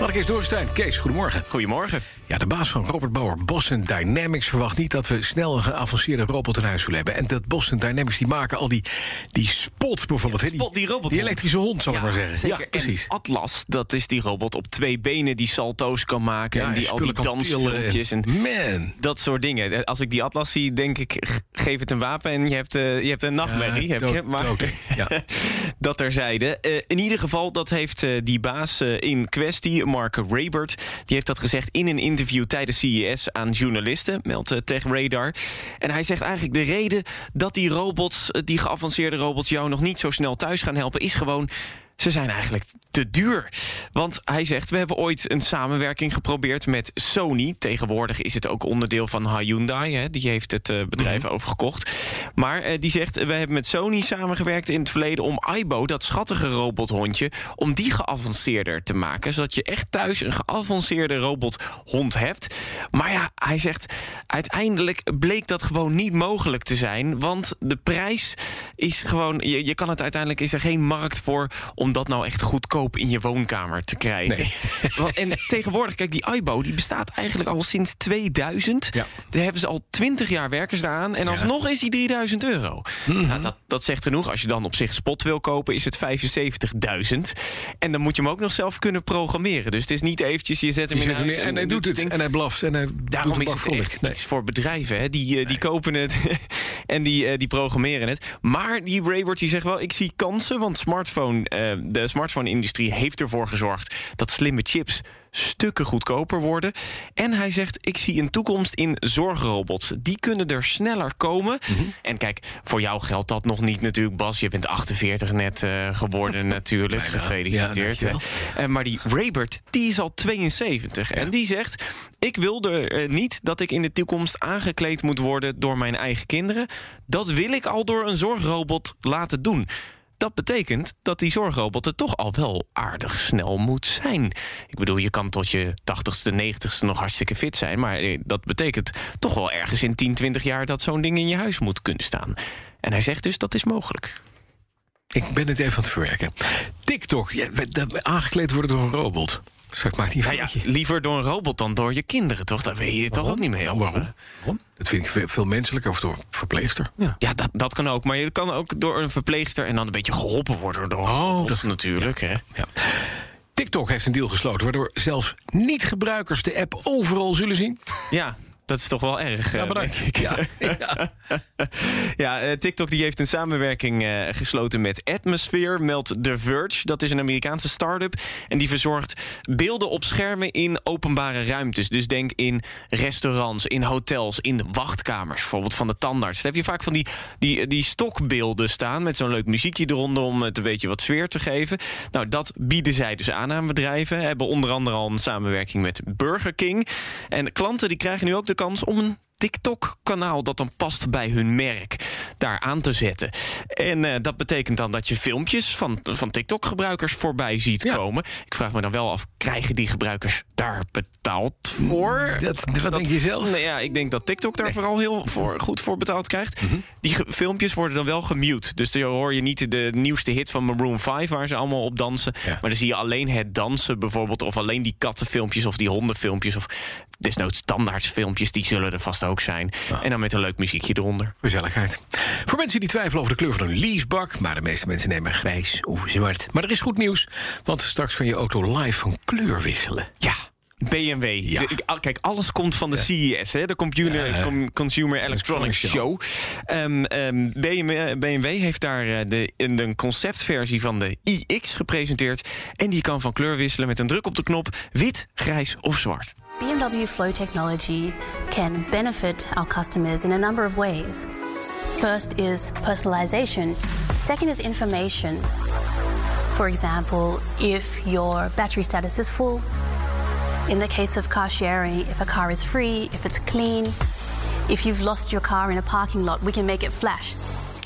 Laat ik eens doorstijn. Kees, goedemorgen. Goedemorgen. Ja, de baas van Robert Bauer, Boston Dynamics, verwacht niet dat we snel een geavanceerde robot in huis zullen hebben. En dat Boston Dynamics die maken al die, die spot bijvoorbeeld. Spot, die robot. Die elektrische hond, zal ik maar zeggen. Zeker. Ja, precies. En Atlas, dat is die robot op twee benen die salto's kan maken. Ja, en die en al die dansfilmpjes. En Man. dat soort dingen. Als ik die Atlas zie, denk ik, geef het een wapen en je hebt, eh, je hebt een nachtmerrie. Heb je? Maar dat terzijde. Eh, in ieder geval, dat heeft eh, die baas eh, in kwestie, Mark Rabert... die heeft dat gezegd in een interview tijdens CES aan journalisten... meldt eh, Tech Radar. En hij zegt eigenlijk de reden dat die robots... eh, die geavanceerde robots jou nog niet zo snel thuis gaan helpen... is gewoon... Ze zijn eigenlijk te duur. Want hij zegt, we hebben ooit een samenwerking geprobeerd met Sony. Tegenwoordig is het ook onderdeel van Hyundai. Hè. Die heeft het eh, bedrijf overgekocht. Maar eh, die zegt, we hebben met Sony samengewerkt in het verleden... om Aibo, dat schattige robothondje, om die geavanceerder te maken. Zodat je echt thuis een geavanceerde robothond hebt. Maar ja, hij zegt, uiteindelijk bleek dat gewoon niet mogelijk te zijn. Want de prijs is gewoon... Je, je kan het uiteindelijk, is er geen markt voor... om dat nou echt goedkoop in je woonkamer te krijgen. Nee. Want- en tegenwoordig, kijk, die Aibo die bestaat eigenlijk al sinds 2000. Ja. Daar hebben ze al 20 jaar werken ze daaraan. En alsnog is die 3000 euro. Mhm. nou, dat, dat zegt genoeg. Als je dan op zich spot wil kopen, is het 75.000. En dan moet je hem ook nog zelf kunnen programmeren. Dus het is niet eventjes, je zet hem Je in huis neer en hij doet het ding. En hij blaft. En hij Daarom is het echt Nee. iets voor bedrijven. Hè? Die, eh, die kopen het en die, eh, die programmeren het. Maar die Raybert die zegt wel, ik zie kansen. Want smartphone, eh, de smartphone-industrie heeft ervoor gezorgd... dat slimme chips stukken goedkoper worden. En hij zegt, ik zie een toekomst in zorgrobots. Die kunnen er sneller komen. Mhm. En kijk, voor jou geldt dat nog niet natuurlijk, Bas. Je bent 48 net eh, geworden natuurlijk. Bijna. Gefeliciteerd. Ja, maar die Raybert, die is al 72. En die zegt, ik wilde eh, niet dat ik in de toekomst aangekleed moet worden... door mijn eigen kinderen. Dat wil ik al door een zorgrobot laten doen. Dat betekent dat die zorgrobot er toch al wel aardig snel moet zijn. Ik bedoel, je kan tot je 80ste, 90ste nog hartstikke fit zijn... maar eh, dat betekent toch wel ergens in 10, 20 jaar... dat zo'n ding in je huis moet kunnen staan. En hij zegt dus, dat is mogelijk. Ik ben het even aan het verwerken. TikTok, aangekleed worden door een robot. Maakt hij Nou ja, foutje. liever door een robot dan door je kinderen, toch? Daar weet je toch ook niet mee helpen. waarom? Waarom? Dat vind ik veel, menselijker. Of door een verpleegster. Ja, dat, dat kan ook. Maar je kan ook door een verpleegster en dan een beetje geholpen worden door een Oh, dat- natuurlijk. Hè? Ja. TikTok heeft een deal gesloten... waardoor zelfs niet-gebruikers de app overal zullen zien. Ja, dat is toch wel erg. Ja, eh, bedankt. denk ik. Ja, ja. Ja, eh, TikTok die heeft een samenwerking eh, gesloten met Atmosphere, meldt The Verge. Dat is een Amerikaanse start-up. En die verzorgt beelden op schermen in openbare ruimtes. Dus denk in restaurants, in hotels, in wachtkamers. Bijvoorbeeld van de tandarts. Daar heb je vaak van die, die, die stokbeelden staan... met zo'n leuk muziekje eronder om het een beetje wat sfeer te geven. Nou, dat bieden zij dus aan aan bedrijven. Hebben onder andere al een samenwerking met Burger King. En klanten die krijgen nu ook de kans om een TikTok-kanaal dat dan past bij hun merk daar aan te zetten. En eh, dat betekent dan dat je filmpjes van, van TikTok-gebruikers voorbij ziet Ja. komen. Ik vraag me dan wel af, krijgen die gebruikers daar betaald voor? Dat, wat denk je zelf? Ja, ik denk dat TikTok daar vooral heel voor, goed voor betaald krijgt. Mhm. Die filmpjes worden dan wel gemute. Dus dan hoor je niet de nieuwste hit van Maroon 5... waar ze allemaal op dansen. Ja. Maar dan zie je alleen het dansen bijvoorbeeld... of alleen die kattenfilmpjes of die hondenfilmpjes... of desnoods standaardsfilmpjes, die zullen er vast ook zijn. En dan met een leuk muziekje eronder. Gezelligheid. Voor mensen die twijfelen over de kleur van hun leasebak... maar de meeste mensen nemen grijs of zwart. Maar er is goed nieuws, want straks kan je auto live van kleur wisselen. Ja. BMW. Ja. De- ik- al- kijk, alles komt van de CES, hè, de Computer, Ja, Com- Consumer Electronics Electronics Show. Ehm, ehm, BMW, BMW heeft daar eh, de, in een conceptversie van de iX gepresenteerd. En die kan van kleur wisselen met een druk op de knop wit, grijs of zwart. BMW Flow technology can benefit our customers in a number of ways. First is personalization, second is information. For example, if your battery status is full, In the case of car sharing, if a car is free, if it's clean, if you've lost your car in a parking lot, we can make it flash.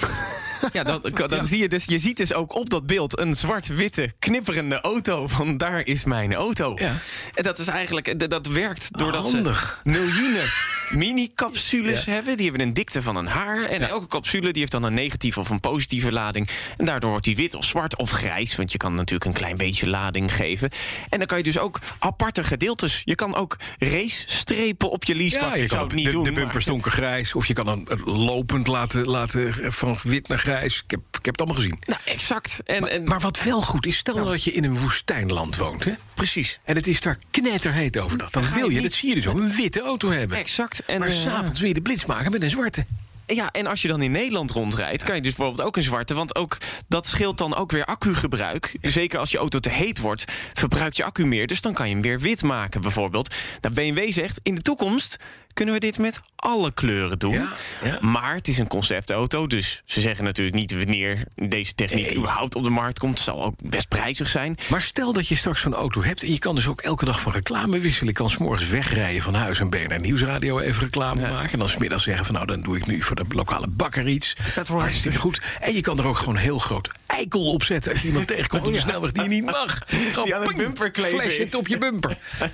Ja, dat, dat zie je dus. Je ziet dus ook op dat beeld een zwart-witte knipperende auto. Van daar is mijn auto. Ja. En dat is eigenlijk, dat- dat werkt doordat Handig. ze miljoenen mini-capsules hebben. Die hebben een dikte van een haar. En elke capsule die heeft dan een negatieve of een positieve lading. En daardoor wordt die wit of zwart of grijs. Want je kan natuurlijk een klein beetje lading geven. En dan kan je dus ook aparte gedeeltes. Je kan ook race-strepen op je leasebak. Ja, je kan het niet de, doen. de maar- bumpers donkergrijs. Of je kan dan het lopend laten, laten van wit naar grijs. Ik heb, ik heb het allemaal gezien. Nou, exact. En, en, Maar wat wel goed is, stel nou dat je in een woestijnland woont. Hè? precies. En het is daar knetterheet overdag. Dan wil je dat zie je dus ook, een witte auto hebben. Exact. En, Maar eh, s'avonds wil je de blitz maken met een zwarte. Ja, en als je dan in Nederland rondrijdt, kan je dus bijvoorbeeld ook een zwarte. Want ook dat scheelt dan ook weer accugebruik. Zeker als je auto te heet wordt, verbruikt je accu meer. Dus dan kan je hem weer wit maken, bijvoorbeeld. Nou, BMW zegt, in de toekomst kunnen we dit met alle kleuren doen. Ja, ja. Maar het is een conceptauto, dus ze zeggen natuurlijk niet wanneer deze techniek Nee. überhaupt op de markt komt. Het zal ook best prijzig zijn. Maar stel dat je straks zo'n auto hebt... en je kan dus ook elke dag van reclame wisselen. Je kan s'morgens wegrijden van huis en BNR Nieuwsradio even reclame maken. En dan smiddags zeggen van nou, dan doe ik nu voor de lokale bakker iets. Dat wordt- hartstikke goed. En je kan er ook gewoon een heel groot eikel op zetten... als je iemand tegenkomt op de snelweg die je niet mag. Gewoon Die aan de ping, bumper kleven flash het op je bumper.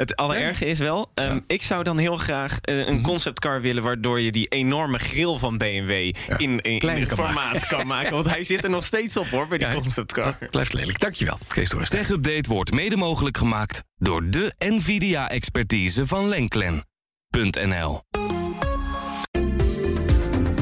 Het allererge is wel, ehm, ik zou dan heel graag eh, Mhm. een conceptcar willen... waardoor je die enorme grill van BMW in, in, klein in kan formaat kan maken. Want hij zit er nog steeds op, hoor, bij die Ja, conceptcar. Dat blijft lelijk. Dankjewel, Kees. Tech Update wordt mede mogelijk gemaakt door de NVIDIA-expertise van Lenklen.nl.